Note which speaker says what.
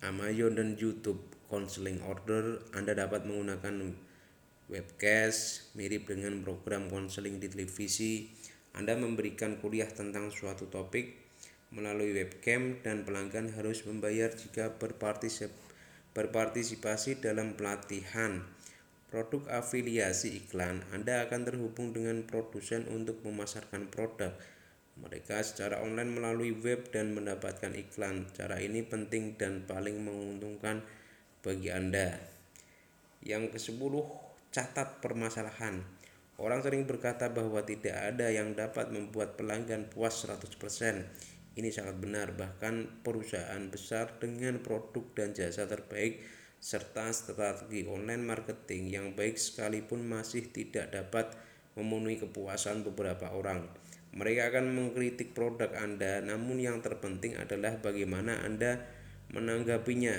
Speaker 1: Amazon dan YouTube Counseling Order, Anda dapat menggunakan webcast mirip dengan program konseling di televisi. Anda memberikan kuliah tentang suatu topik melalui webcam dan pelanggan harus membayar jika berpartisipasi dalam pelatihan. Produk afiliasi iklan, Anda akan terhubung dengan produsen untuk memasarkan produk mereka secara online melalui web dan mendapatkan iklan. Cara ini penting dan paling menguntungkan bagi Anda. Yang ke-10, catat permasalahan. Orang sering berkata bahwa tidak ada yang dapat membuat pelanggan puas 100%. Ini sangat benar, bahkan perusahaan besar dengan produk dan jasa terbaik serta strategi online marketing yang baik sekalipun masih tidak dapat memenuhi kepuasan beberapa orang. Mereka akan mengkritik produk Anda, namun yang terpenting adalah bagaimana Anda menanggapinya.